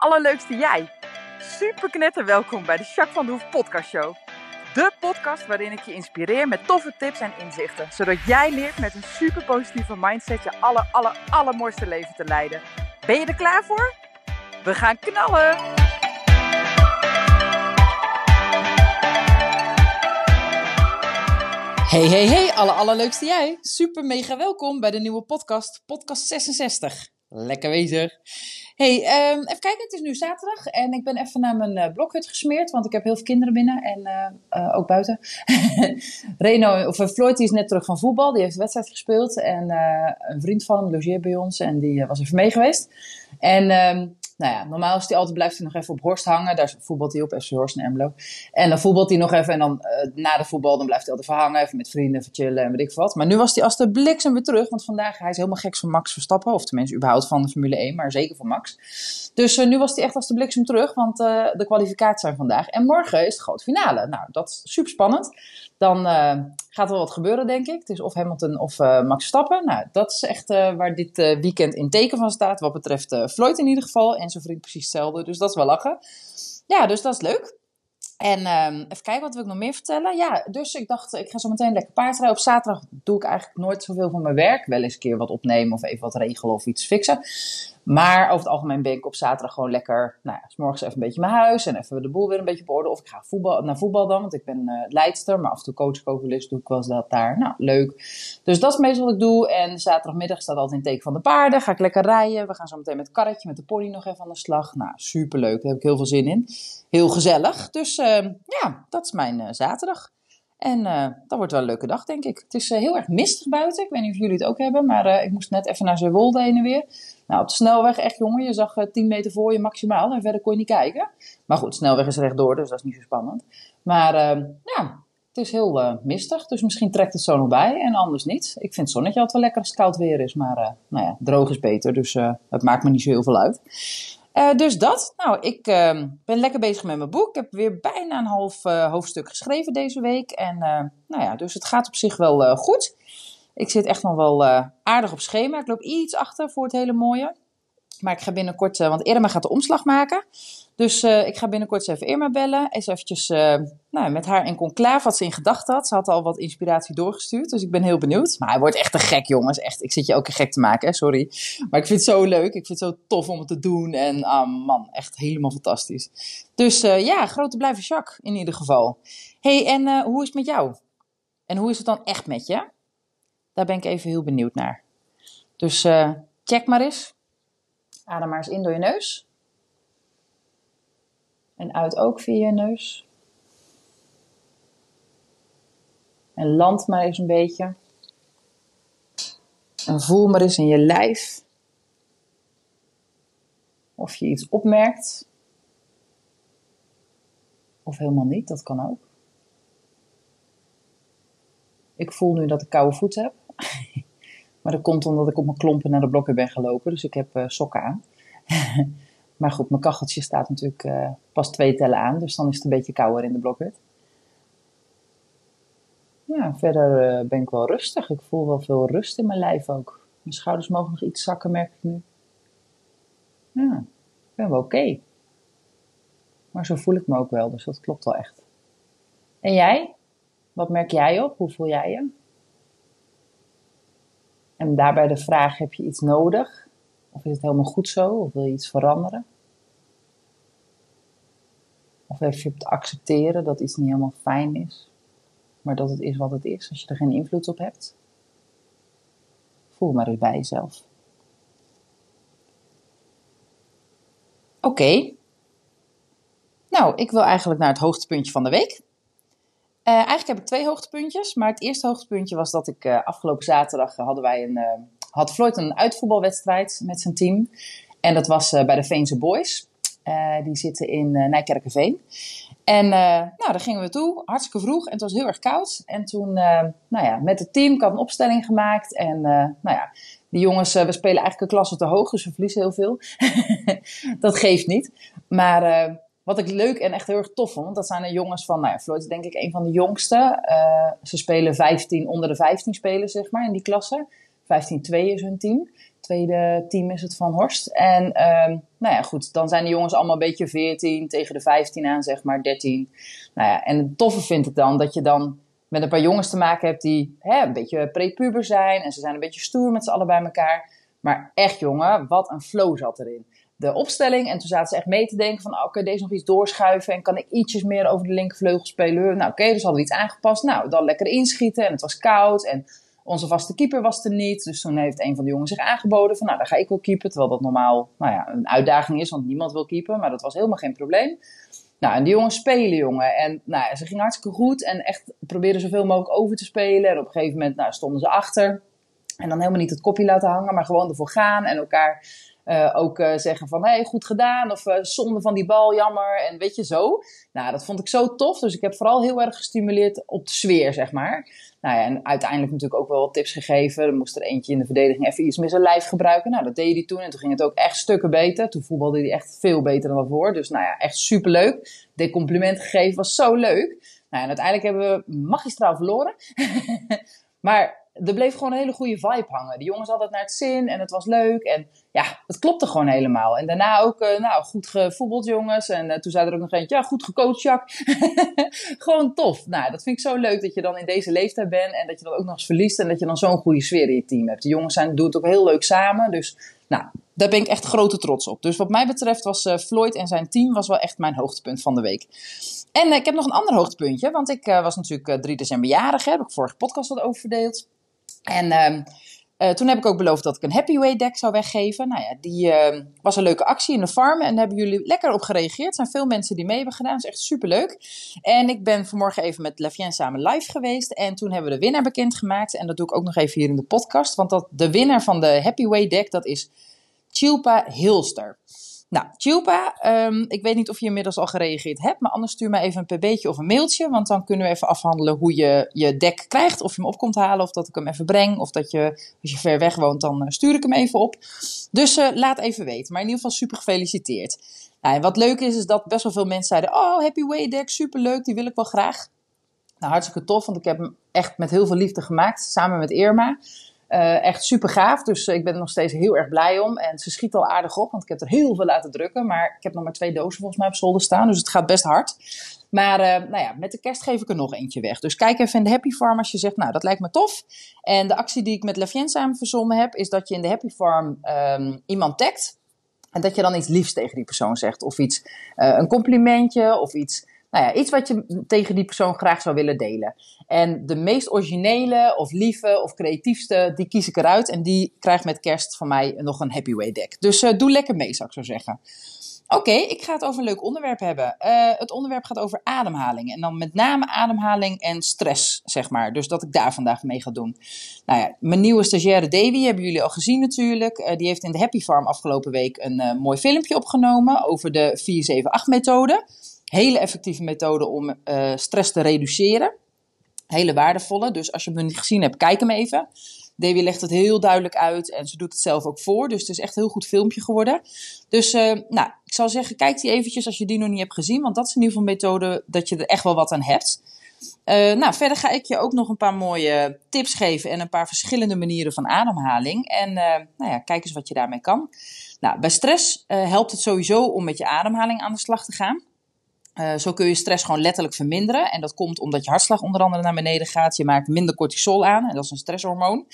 allerleukste jij. Super knetter welkom bij de Jacques van de Hoef podcast show. De podcast waarin ik je inspireer met toffe tips en inzichten. Zodat jij leert met een super positieve mindset je aller, aller, allermooiste leven te leiden. Ben je er klaar voor? We gaan knallen! Hey, hey, hey, alle allerleukste jij. Super mega welkom bij de nieuwe podcast, podcast 66. Lekker bezig. Hey, ehm, even kijken, het is nu zaterdag en ik ben even naar mijn uh, blokhut gesmeerd, want ik heb heel veel kinderen binnen en uh, uh, ook buiten. Reno, of Floyd, die is net terug van voetbal, die heeft de wedstrijd gespeeld en een vriend van hem logeert bij ons en die was even mee geweest. En ehm, nou ja, normaal is hij altijd, blijft hij nog even op Horst hangen. Daar voetbalt hij op, FC Horst en Emlo. En dan voetbalt hij nog even. En dan uh, na de voetbal, dan blijft hij altijd verhangen. Even met vrienden, even chillen en weet ik wat. Maar nu was hij als de bliksem weer terug. Want vandaag, hij is helemaal gek van Max Verstappen. Of tenminste, überhaupt van de Formule 1. Maar zeker van Max. Dus uh, nu was hij echt als de bliksem terug. Want uh, de kwalificaties zijn vandaag. En morgen is de grote finale. Nou, dat is super spannend. Dan gaat er wel wat gebeuren, denk ik. Het is of Hamilton of Max Verstappen. Nou, dat is echt waar dit weekend in teken van staat. Wat betreft Floyd in ieder geval. En zijn vriend precies hetzelfde. Dus dat is wel lachen. Ja, dus dat is leuk. En um, even kijken, wat wil ik nog meer vertellen? Ja, dus ik dacht, ik ga zo meteen lekker paardrijden. Op zaterdag doe ik eigenlijk nooit zoveel van mijn werk. Wel eens een keer wat opnemen of even wat regelen of iets fixen. Maar over het algemeen ben ik op zaterdag gewoon lekker, nou ja, s morgens even een beetje mijn huis en even de boel weer een beetje op orde. Of ik ga voetbal, naar voetbal dan, want ik ben uh, leidster, maar af en toe coach ik ook wel eens, doe ik wel eens dat daar. Nou, leuk. Dus dat is meestal wat ik doe. En zaterdagmiddag staat altijd in teken van de paarden. Ga ik lekker rijden. We gaan zo meteen met het karretje, met de pony nog even aan de slag. Nou, superleuk. Daar heb ik heel veel zin in. Heel gezellig. Dus uh, ja, dat is mijn uh, zaterdag. En uh, dat wordt wel een leuke dag, denk ik. Het is uh, heel erg mistig buiten. Ik weet niet of jullie het ook hebben, maar uh, ik moest net even naar Zeewolde heen en weer. Nou, op de snelweg, echt jongen, je zag 10 meter voor je maximaal en verder kon je niet kijken. Maar goed, de snelweg is rechtdoor, dus dat is niet zo spannend. Maar ja, het is heel mistig, dus misschien trekt het zo nog bij en anders niet. Ik vind het zonnetje altijd wel lekker als het koud weer is, maar nou ja, droog is beter, dus het maakt me niet zo heel veel uit. Uh, dus dat. Nou, ik uh, ben lekker bezig met mijn boek. Ik heb weer bijna een half uh, hoofdstuk geschreven deze week. En nou ja, dus het gaat op zich wel goed. Ik zit echt nog wel aardig op schema. Ik loop iets achter voor het hele mooie. Maar ik ga binnenkort, want Irma gaat de omslag maken. Dus uh, ik ga binnenkort eens even Irma bellen. Eens eventjes uh, nou, met haar in conclave wat ze in gedachten had. Ze had al wat inspiratie doorgestuurd, dus ik ben heel benieuwd. Maar hij wordt echt te gek, jongens. Echt, ik zit je ook een gek te maken, hè? sorry. Maar ik vind het zo leuk. Ik vind het zo tof om het te doen. En ah, man, echt helemaal fantastisch. Dus uh, ja, grote blijven Jacques in ieder geval. hey, en hoe is het met jou? En hoe is het dan echt met je? Daar ben ik even heel benieuwd naar. Dus check maar eens. Adem maar eens in door je neus. En uit ook via je neus. En land maar eens een beetje. En voel maar eens in je lijf. Of je iets opmerkt. Of helemaal niet, dat kan ook. Ik voel nu dat ik koude voeten heb. maar dat komt omdat ik op mijn klompen naar de blokken ben gelopen. Dus ik heb uh, sokken aan. Maar goed, mijn kacheltje staat natuurlijk uh, pas twee tellen aan, dus dan is het een beetje kouder in de blokhut. Ja, verder uh, ben ik wel rustig. Ik voel wel veel rust in mijn lijf ook. Mijn schouders mogen nog iets zakken, merk ik nu. Ja, ik ben wel oké. Maar zo voel ik me ook wel, dus dat klopt wel echt. En jij? Wat merk jij op? Hoe voel jij je? En daarbij de vraag: heb je iets nodig? Of is het helemaal goed zo? Of wil je iets veranderen? Of even je te accepteren dat iets niet helemaal fijn is, maar dat het is wat het is als je er geen invloed op hebt? Voel maar eens bij jezelf. Oké. Nou, ik wil eigenlijk naar het hoogtepuntje van de week. Uh, eigenlijk heb ik twee hoogtepuntjes, maar het eerste hoogtepuntje was dat ik uh, afgelopen zaterdag uh, hadden wij een, had Floyd een uitvoetbalwedstrijd met zijn team. En dat was bij de Veense Boys. die zitten in Nijkerkerveen. En nou, daar gingen we toe, hartstikke vroeg. En het was heel erg koud. En toen, nou ja, met het team, ik had een opstelling gemaakt. En nou ja, die jongens, we spelen eigenlijk een klasse te hoog, dus we verliezen heel veel. dat geeft niet. Maar wat ik leuk en echt heel erg tof vond, dat zijn de jongens van, nou ja, Floyd is denk ik een van de jongste. Uh, ze spelen 15, onder de 15 spelen, zeg maar, in die klasse. Is hun team. Tweede team is het van Horst. En ehm, nou ja, goed, dan zijn de jongens allemaal een beetje 14 tegen de 15 aan, zeg maar 13. Nou ja, en het toffe vind ik dan dat je dan met een paar jongens te maken hebt die hè, een beetje prepuber zijn. En ze zijn een beetje stoer met z'n allen bij elkaar. Maar echt jongen, wat een flow zat erin. De opstelling. En toen zaten ze echt mee te denken van, oké, deze nog iets doorschuiven. En kan ik ietsjes meer over de linkervleugel spelen? Nou oké, dus hadden we iets aangepast. Nou, dan lekker inschieten. En het was koud. En onze vaste keeper was er niet. Dus toen heeft een van de jongens zich aangeboden van, nou, dan ga ik wel keepen. Terwijl dat normaal, nou ja, een uitdaging is, want niemand wil keepen. Maar dat was helemaal geen probleem. Nou, en die jongens spelen, jongen. En nou ze gingen hartstikke goed. En echt probeerden zoveel mogelijk over te spelen. En op een gegeven moment nou, stonden ze achter. En dan helemaal niet het kopje laten hangen, maar gewoon ervoor gaan. En elkaar uh, ook uh, zeggen van, hé, hey, goed gedaan. Of uh, zonde van die bal, jammer. En weet je, zo. Nou, dat vond ik zo tof. Dus ik heb vooral heel erg gestimuleerd op de sfeer, zeg maar. Nou ja, en uiteindelijk natuurlijk ook wel wat tips gegeven. Er moest er eentje in de verdediging even iets meer zijn lijf gebruiken. Nou, dat deed hij toen. En toen ging het ook echt stukken beter. Toen voetbalde hij echt veel beter dan daarvoor. Dus nou ja, echt superleuk. Dit compliment gegeven was zo leuk. Nou, en uiteindelijk hebben we magistraal verloren. maar er bleef gewoon een hele goede vibe hangen. De jongens hadden het naar het zin en het was leuk. En ja, het klopte gewoon helemaal. En daarna ook, uh, nou, goed gevoetbald jongens. En uh, toen zei er ook nog eentje, ja, goed gecoacht Jacques. gewoon tof. Nou, dat vind ik zo leuk dat je dan in deze leeftijd bent. En dat je dan ook nog eens verliest. En dat je dan zo'n goede sfeer in je team hebt. De jongens zijn, doen het ook heel leuk samen. Dus nou, daar ben ik echt grote trots op. Dus wat mij betreft was uh, Floyd en zijn team was wel echt mijn hoogtepunt van de week. En ik heb nog een ander hoogtepuntje. Want ik was natuurlijk 3 december jarig. Heb ik vorige podcast wat over verdeeld. En um, uh, toen heb ik ook beloofd dat ik een Happy Way deck zou weggeven. Nou ja, die uh, was een leuke actie in de farm. En daar hebben jullie lekker op gereageerd. Er zijn veel mensen die mee hebben gedaan. Dat is echt superleuk. En ik ben vanmorgen even met Lefien samen live geweest. En toen hebben we de winnaar bekendgemaakt. En dat doe ik ook nog even hier in de podcast. Want dat, de winnaar van de Happy Way deck, dat is Chilpa Hilster. Nou, Chilpa, um, ik weet niet of je inmiddels al gereageerd hebt, maar anders stuur mij even een pb'tje of een mailtje, want dan kunnen we even afhandelen hoe je je deck krijgt, of je hem op komt halen, of dat ik hem even breng, of dat je, als je ver weg woont, dan uh, stuur ik hem even op. Dus uh, laat even weten, maar in ieder geval super gefeliciteerd. Nou, en wat leuk is, is dat best wel veel mensen zeiden, oh, Happy Way deck, super leuk, die wil ik wel graag. Nou, hartstikke tof, want ik heb hem echt met heel veel liefde gemaakt, samen met Irma. Uh, echt super gaaf. Dus uh, ik ben er nog steeds heel erg blij om. En ze schiet al aardig op, want ik heb er heel veel laten drukken. Maar ik heb nog maar twee dozen volgens mij op zolder staan. Dus het gaat best hard. Maar uh, nou ja, met de kerst geef ik er nog eentje weg. Dus kijk even in de Happy Farm als je zegt, nou dat lijkt me tof. En de actie die ik met Lefien samen verzonnen heb, is dat je in de Happy Farm um, iemand tagt. En dat je dan iets liefs tegen die persoon zegt. Of iets, een complimentje of iets nou ja, iets wat je tegen die persoon graag zou willen delen. En de meest originele of lieve of creatiefste, die kies ik eruit. En die krijgt met kerst van mij nog een Happy Way deck. Dus uh, doe lekker mee, zou ik zo zeggen. Oké, ik ga het over een leuk onderwerp hebben. Uh, het onderwerp gaat over ademhaling. En dan met name ademhaling en stress, zeg maar. Dus dat ik daar vandaag mee ga doen. Nou ja, mijn nieuwe stagiaire Davy hebben jullie al gezien natuurlijk. Uh, die heeft in de Happy Farm afgelopen week een mooi filmpje opgenomen over de 478-methode. Hele effectieve methode om uh, stress te reduceren. Hele waardevolle. Dus als je hem niet gezien hebt, kijk hem even. Davy legt het heel duidelijk uit en ze doet het zelf ook voor. Dus het is echt een heel goed filmpje geworden. Dus uh, nou, ik zou zeggen, kijk die eventjes als je die nog niet hebt gezien. Want dat is in ieder geval een methode dat je er echt wel wat aan hebt. Uh, nou, verder ga ik je ook nog een paar mooie tips geven en een paar verschillende manieren van ademhaling. En nou ja, kijk eens wat je daarmee kan. Nou, bij stress helpt het sowieso om met je ademhaling aan de slag te gaan. Uh, zo kun je stress gewoon letterlijk verminderen. En dat komt omdat je hartslag onder andere naar beneden gaat. Je maakt minder cortisol aan. En dat is een stresshormoon.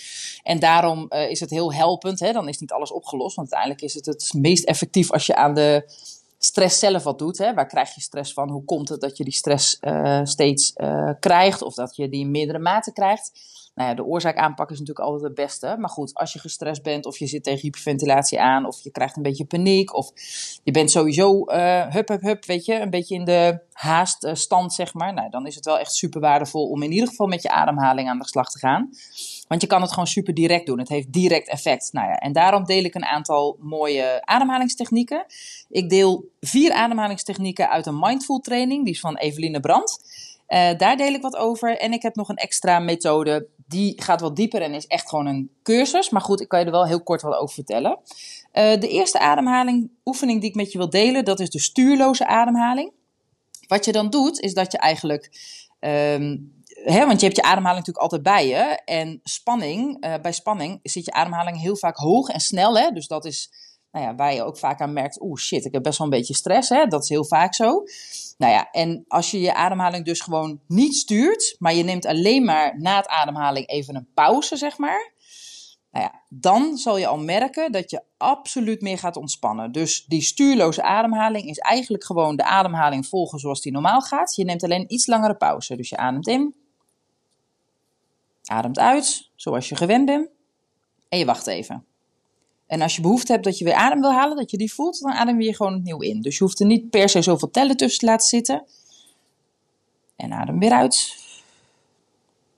En daarom uh, is het heel helpend. Hè? Dan is niet alles opgelost. Want uiteindelijk is het het meest effectief als je aan de stress zelf wat doet. Hè? Waar krijg je stress van? Hoe komt het dat je die stress uh, steeds krijgt? Of dat je die in meerdere mate krijgt? Nou ja, de oorzaak aanpakken is natuurlijk altijd het beste. Maar goed, als je gestrest bent of je zit tegen hyperventilatie aan of je krijgt een beetje paniek of je bent sowieso uh, hup, hup, hup, weet je, een beetje in de haaststand, zeg maar. Nou, dan is het wel echt super waardevol om in ieder geval met je ademhaling aan de slag te gaan. Want je kan het gewoon super direct doen. Het heeft direct effect. Nou ja, en daarom deel ik een aantal mooie ademhalingstechnieken. Ik deel vier ademhalingstechnieken uit een mindful training. Die is van Eveline Brandt. Uh, daar deel ik wat over. En ik heb nog een extra methode die gaat wat dieper en is echt gewoon een cursus. Maar goed, ik kan je er wel heel kort wat over vertellen. Uh, de eerste ademhaling, oefening die ik met je wil delen, dat is de stuurloze ademhaling. Wat je dan doet, is dat je eigenlijk hè, want je hebt je ademhaling natuurlijk altijd bij je. En spanning, eh, bij spanning zit je ademhaling heel vaak hoog en snel. Hè? Dus dat is nou ja, waar je ook vaak aan merkt, oeh shit, ik heb best wel een beetje stress. Hè? Dat is heel vaak zo. Nou ja, en als je je ademhaling dus gewoon niet stuurt, maar je neemt alleen maar na het ademhaling even een pauze, zeg maar. Nou ja, dan zal je al merken dat je absoluut meer gaat ontspannen. Dus die stuurloze ademhaling is eigenlijk gewoon de ademhaling volgen zoals die normaal gaat. Je neemt alleen iets langere pauze. Dus je ademt in, ademt uit, zoals je gewend bent. En je wacht even. En als je behoefte hebt dat je weer adem wil halen, dat je die voelt, dan adem je gewoon opnieuw in. Dus je hoeft er niet per se zoveel tellen tussen te laten zitten. En adem weer uit.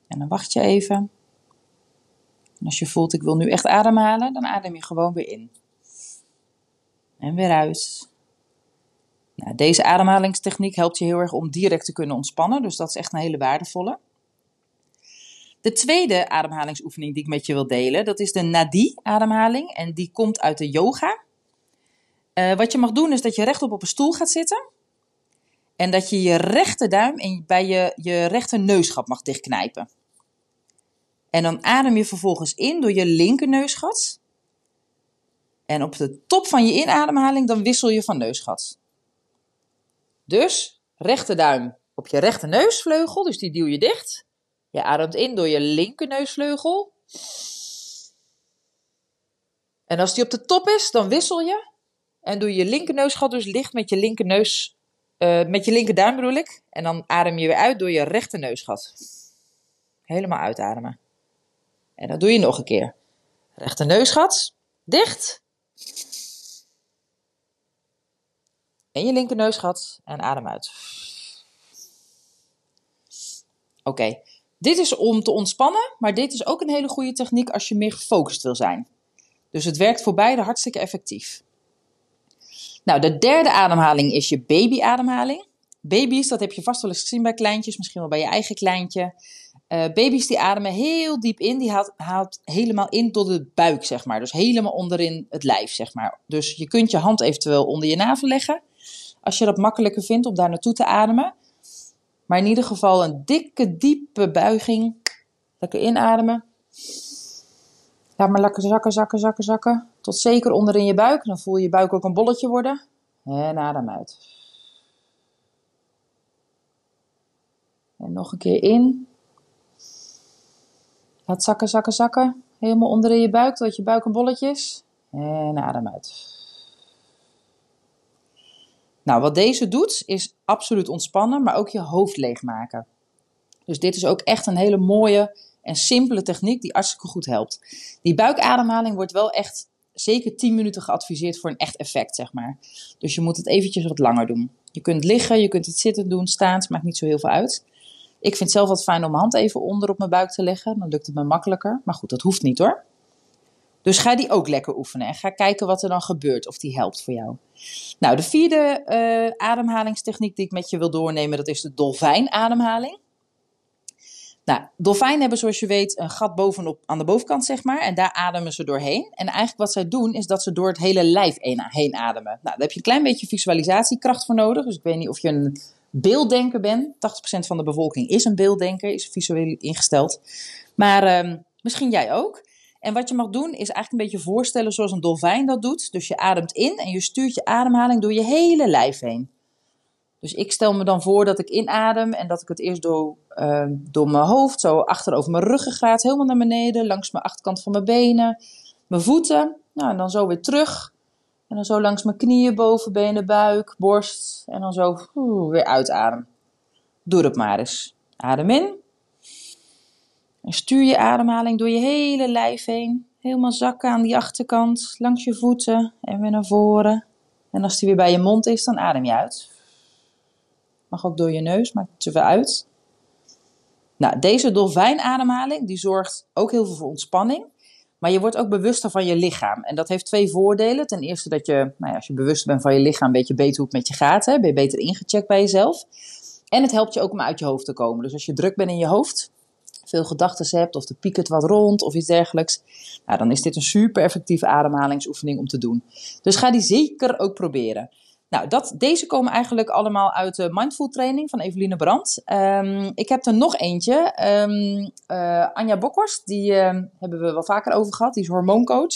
En dan wacht je even. En als je voelt, ik wil nu echt ademhalen, dan adem je gewoon weer in. En weer uit. Nou, deze ademhalingstechniek helpt je heel erg om direct te kunnen ontspannen. Dus dat is echt een hele waardevolle. De tweede ademhalingsoefening die ik met je wil delen, dat is de Nadi-ademhaling. En die komt uit de yoga. Uh, wat je mag doen is dat je rechtop op een stoel gaat zitten. En dat je je rechterduim en bij je, je rechter neusgat mag dichtknijpen. En dan adem je vervolgens in door je linkerneusgat. En op de top van je inademhaling dan wissel je van neusgat. Dus rechterduim op je rechterneusvleugel, dus die duw je dicht. Je ademt in door je linkerneusvleugel. En als die op de top is, dan wissel je. En doe je linkerneusgat dus licht met je linkerneus, uh, met je linkerduim bedoel ik. En dan adem je weer uit door je rechterneusgat. Helemaal uitademen. En dat doe je nog een keer. Rechterneusgat, dicht. En je linkerneusgat en adem uit. Oké, dit is om te ontspannen, maar dit is ook een hele goede techniek als je meer gefocust wil zijn. Dus het werkt voor beide hartstikke effectief. Nou, de derde ademhaling is je babyademhaling. Baby's, dat heb je vast wel eens gezien bij kleintjes, misschien wel bij je eigen kleintje. Uh, baby's die ademen heel diep in, die haalt, haalt, helemaal in tot de buik, zeg maar. Dus helemaal onderin het lijf, zeg maar. Dus je kunt je hand eventueel onder je navel leggen, als je dat makkelijker vindt om daar naartoe te ademen. Maar in ieder geval een dikke, diepe buiging. Lekker inademen. Laat maar lekker zakken, zakken, zakken, zakken. Tot zeker onderin je buik. Dan voel je je buik ook een bolletje worden. En adem uit. En nog een keer in. Laat zakken, zakken, zakken. Helemaal onderin je buik, tot je buik een bolletje is. En adem uit. Nou, wat deze doet, is absoluut ontspannen, maar ook je hoofd leegmaken. Dus dit is ook echt een hele mooie en simpele techniek die hartstikke goed helpt. Die buikademhaling wordt wel echt zeker 10 minuten geadviseerd voor een echt effect, zeg maar. Dus je moet het eventjes wat langer doen. Je kunt liggen, je kunt het zitten doen, staan, maakt niet zo heel veel uit. Ik vind het zelf wat fijn om mijn hand even onder op mijn buik te leggen, dan lukt het me makkelijker. Maar goed, dat hoeft niet hoor. Dus ga die ook lekker oefenen en ga kijken wat er dan gebeurt, of die helpt voor jou. Nou, de vierde uh, ademhalingstechniek die ik met je wil doornemen, dat is de dolfijnademhaling. Nou, dolfijnen hebben zoals je weet een gat bovenop aan de bovenkant, zeg maar. En daar ademen ze doorheen. En eigenlijk wat zij doen, is dat ze door het hele lijf heen ademen. Nou, daar heb je een klein beetje visualisatiekracht voor nodig. Dus ik weet niet of je een beelddenker bent. 80% van de bevolking is een beelddenker, is visueel ingesteld. Maar uh, misschien jij ook. En wat je mag doen is eigenlijk een beetje voorstellen zoals een dolfijn dat doet. Dus je ademt in en je stuurt je ademhaling door je hele lijf heen. Dus ik stel me dan voor dat ik inadem en dat ik het eerst door, uh, door mijn hoofd, zo achter over mijn ruggengraat, helemaal naar beneden, langs mijn achterkant van mijn benen, mijn voeten. Nou, en dan zo weer terug. En dan zo langs mijn knieën, bovenbenen, buik, borst. En dan zo weer uitadem. Doe dat maar eens. Adem in. Stuur je ademhaling door je hele lijf heen. Helemaal zakken aan die achterkant, langs je voeten en weer naar voren. En als die weer bij je mond is, dan adem je uit. Mag ook door je neus, maakt het er uit. Nou, deze dolfijnademhaling die zorgt ook heel veel voor ontspanning. Maar je wordt ook bewuster van je lichaam. En dat heeft twee voordelen. Ten eerste dat je, nou ja, als je bewust bent van je lichaam, weet je beter hoe het met je gaat. Hè? Ben je beter ingecheckt bij jezelf. En het helpt je ook om uit je hoofd te komen. Dus als je druk bent in je hoofd, veel gedachten hebt of er piekert wat rond of iets dergelijks, nou, dan is dit een super effectieve ademhalingsoefening om te doen. Dus ga die zeker ook proberen. Nou, dat, deze komen eigenlijk allemaal uit de Mindful Training van Eveline Brandt. Ehm, ik heb er nog eentje. Um, Anja Bokhorst, die uh, hebben we wel vaker over gehad. Die is hormooncoach.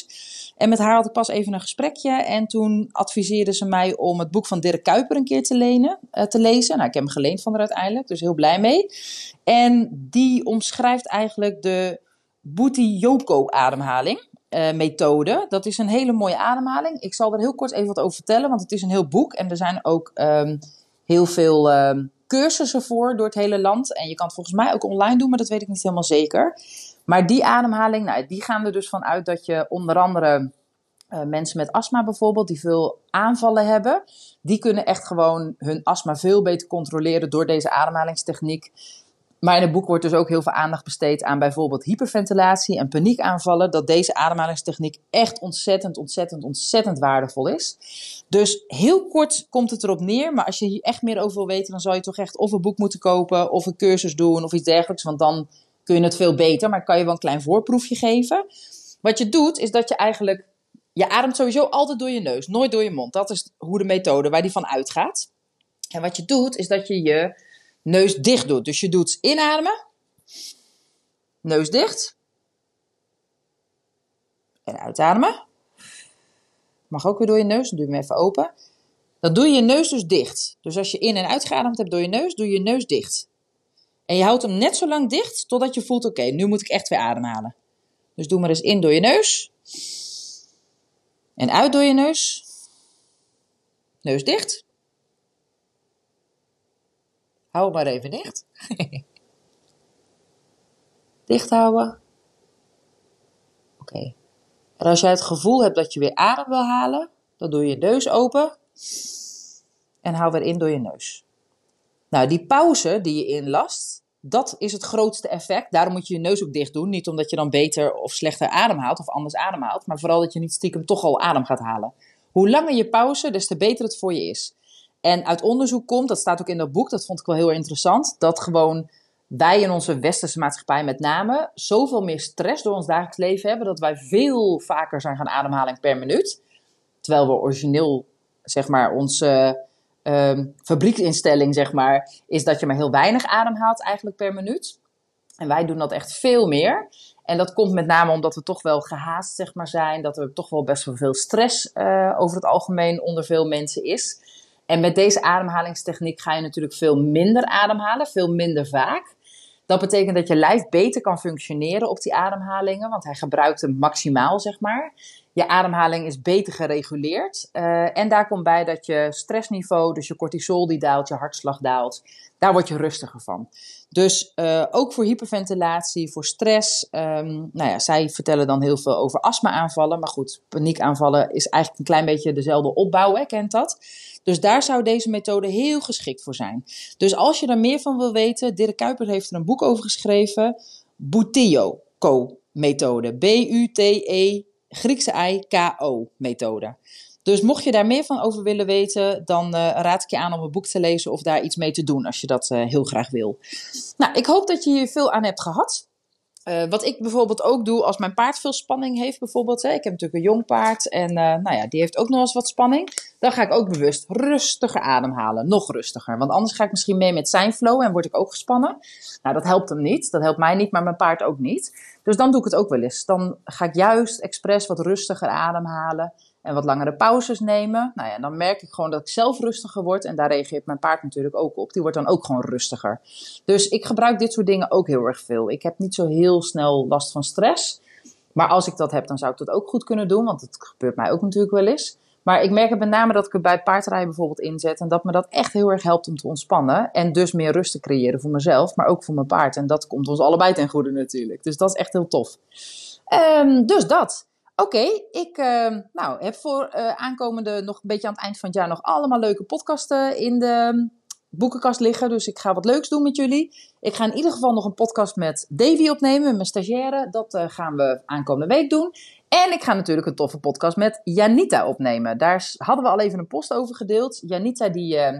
En met haar had ik pas even een gesprekje. En toen adviseerde ze mij om het boek van Dirk Kuiper een keer te, lenen, uh, te lezen. Nou, ik heb hem geleend van haar uiteindelijk, dus heel blij mee. En die omschrijft eigenlijk de Booty Yoko ademhaling. Uh, methode. Dat is een hele mooie ademhaling. Ik zal er heel kort even wat over vertellen, want het is een heel boek. En er zijn ook um, heel veel um, cursussen voor door het hele land. En je kan het volgens mij ook online doen, maar dat weet ik niet helemaal zeker. Maar die ademhaling, nou, die gaan er dus van uit dat je onder andere uh, mensen met astma bijvoorbeeld, die veel aanvallen hebben, die kunnen echt gewoon hun astma veel beter controleren door deze ademhalingstechniek. Maar in het boek wordt dus ook heel veel aandacht besteed aan bijvoorbeeld hyperventilatie en paniekaanvallen. Dat deze ademhalingstechniek echt ontzettend, ontzettend, ontzettend waardevol is. Dus heel kort komt het erop neer. Maar als je hier echt meer over wil weten, dan zou je toch echt of een boek moeten kopen of een cursus doen of iets dergelijks. Want dan kun je het veel beter. Maar kan je wel een klein voorproefje geven. Wat je doet, is dat je eigenlijk. Je ademt sowieso altijd door je neus, nooit door je mond. Dat is hoe de methode waar die van uitgaat. En wat je doet, is dat je je neus dicht doet. Dus je doet inademen, neus dicht en uitademen. Mag ook weer door je neus, doe hem even open. Dan doe je je neus dus dicht. Dus als je in- en uitgeademd hebt door je neus, doe je je neus dicht. En je houdt hem net zo lang dicht totdat je voelt: oké, nu moet ik echt weer ademhalen. Dus doe maar eens in door je neus. En uit door je neus. Neus dicht. Hou maar even dicht. dicht houden. Oké. En als jij het gevoel hebt dat je weer adem wil halen, dan doe je je neus open. En hou weer in door je neus. Nou, die pauze die je inlast, dat is het grootste effect. Daarom moet je je neus ook dicht doen. Niet omdat je dan beter of slechter ademhaalt of anders ademhaalt. Maar vooral dat je niet stiekem toch al adem gaat halen. Hoe langer je pauze, des te beter het voor je is. En uit onderzoek komt, dat staat ook in dat boek, dat vond ik wel heel interessant, dat gewoon wij in onze westerse maatschappij met name zoveel meer stress door ons dagelijks leven hebben, dat wij veel vaker zijn gaan ademhalen per minuut. Terwijl we origineel, zeg maar, onze uh, fabrieksinstelling, zeg maar, is dat je maar heel weinig ademhaalt eigenlijk per minuut. En wij doen dat echt veel meer. En dat komt met name omdat we toch wel gehaast zeg maar, zijn. Dat er toch wel best wel veel stress uh, over het algemeen onder veel mensen is. En met deze ademhalingstechniek ga je natuurlijk veel minder ademhalen, veel minder vaak. Dat betekent dat je lijf beter kan functioneren op die ademhalingen, want hij gebruikt hem maximaal, zeg maar. Je ademhaling is beter gereguleerd. Uh, en daar komt bij dat je stressniveau, dus je cortisol die daalt, je hartslag daalt. Daar word je rustiger van. Dus uh, ook voor hyperventilatie, voor stress. Um, nou ja, zij vertellen dan heel veel over astma-aanvallen. Maar goed, paniekaanvallen is eigenlijk een klein beetje dezelfde opbouw, hè, kent dat? Dus daar zou deze methode heel geschikt voor zijn. Dus als je er meer van wil weten, Dirk Kuiper heeft er een boek over geschreven. Buteo-methode. B-U-T-E, Griekse I-K-O-methode. Dus mocht je daar meer van over willen weten, dan uh, raad ik je aan om een boek te lezen of daar iets mee te doen als je dat uh, heel graag wil. Nou, ik hoop dat je hier veel aan hebt gehad. Uh, wat ik bijvoorbeeld ook doe als mijn paard veel spanning heeft, bijvoorbeeld. Hè, ik heb natuurlijk een jong paard en nou ja, die heeft ook nog eens wat spanning. Dan ga ik ook bewust rustiger ademhalen, nog rustiger. Want anders ga ik misschien mee met zijn flow en word ik ook gespannen. Nou, dat helpt hem niet. Dat helpt mij niet, maar mijn paard ook niet. Dus dan doe ik het ook wel eens. Dan ga ik juist expres wat rustiger ademhalen en wat langere pauzes nemen. Nou ja, dan merk ik gewoon dat ik zelf rustiger word. En daar reageert mijn paard natuurlijk ook op. Die wordt dan ook gewoon rustiger. Dus ik gebruik dit soort dingen ook heel erg veel. Ik heb niet zo heel snel last van stress. Maar als ik dat heb, dan zou ik dat ook goed kunnen doen. Want het gebeurt mij ook natuurlijk wel eens. Maar ik merk het met name dat ik het bij paardrijden bijvoorbeeld inzet. En dat me dat echt heel erg helpt om te ontspannen. En dus meer rust te creëren voor mezelf, maar ook voor mijn paard. En dat komt ons allebei ten goede natuurlijk. Dus dat is echt heel tof. Um, dus dat. Oké, ik uh, nou, heb voor uh, aankomende nog een beetje aan het eind van het jaar nog allemaal leuke podcasten in de boekenkast liggen. Dus ik ga wat leuks doen met jullie. Ik ga in ieder geval nog een podcast met Davy opnemen, mijn stagiaire. Dat uh, gaan we aankomende week doen. En ik ga natuurlijk een toffe podcast met Janita opnemen. Daar hadden we al even een post over gedeeld. Janita die uh,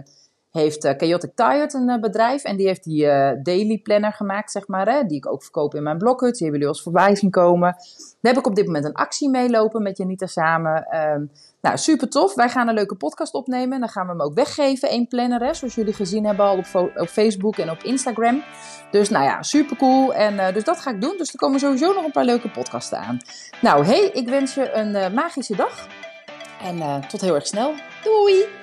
heeft uh, Chaotic Tired een bedrijf. En die heeft die daily planner gemaakt, zeg maar. Hè, die ik ook verkoop in mijn blokhut. Die hebben jullie als voorbij komen. Daar heb ik op dit moment een actie meelopen met Janita samen. Ehm, nou, super tof. Wij gaan een leuke podcast opnemen. Dan gaan we hem ook weggeven, één planner, hè, zoals jullie gezien hebben al op, op, Facebook en op Instagram. Dus nou ja, super cool. En dus dat ga ik doen. Dus er komen sowieso nog een paar leuke podcasten aan. Nou, hey, ik wens je een magische dag. En tot heel erg snel. Doei!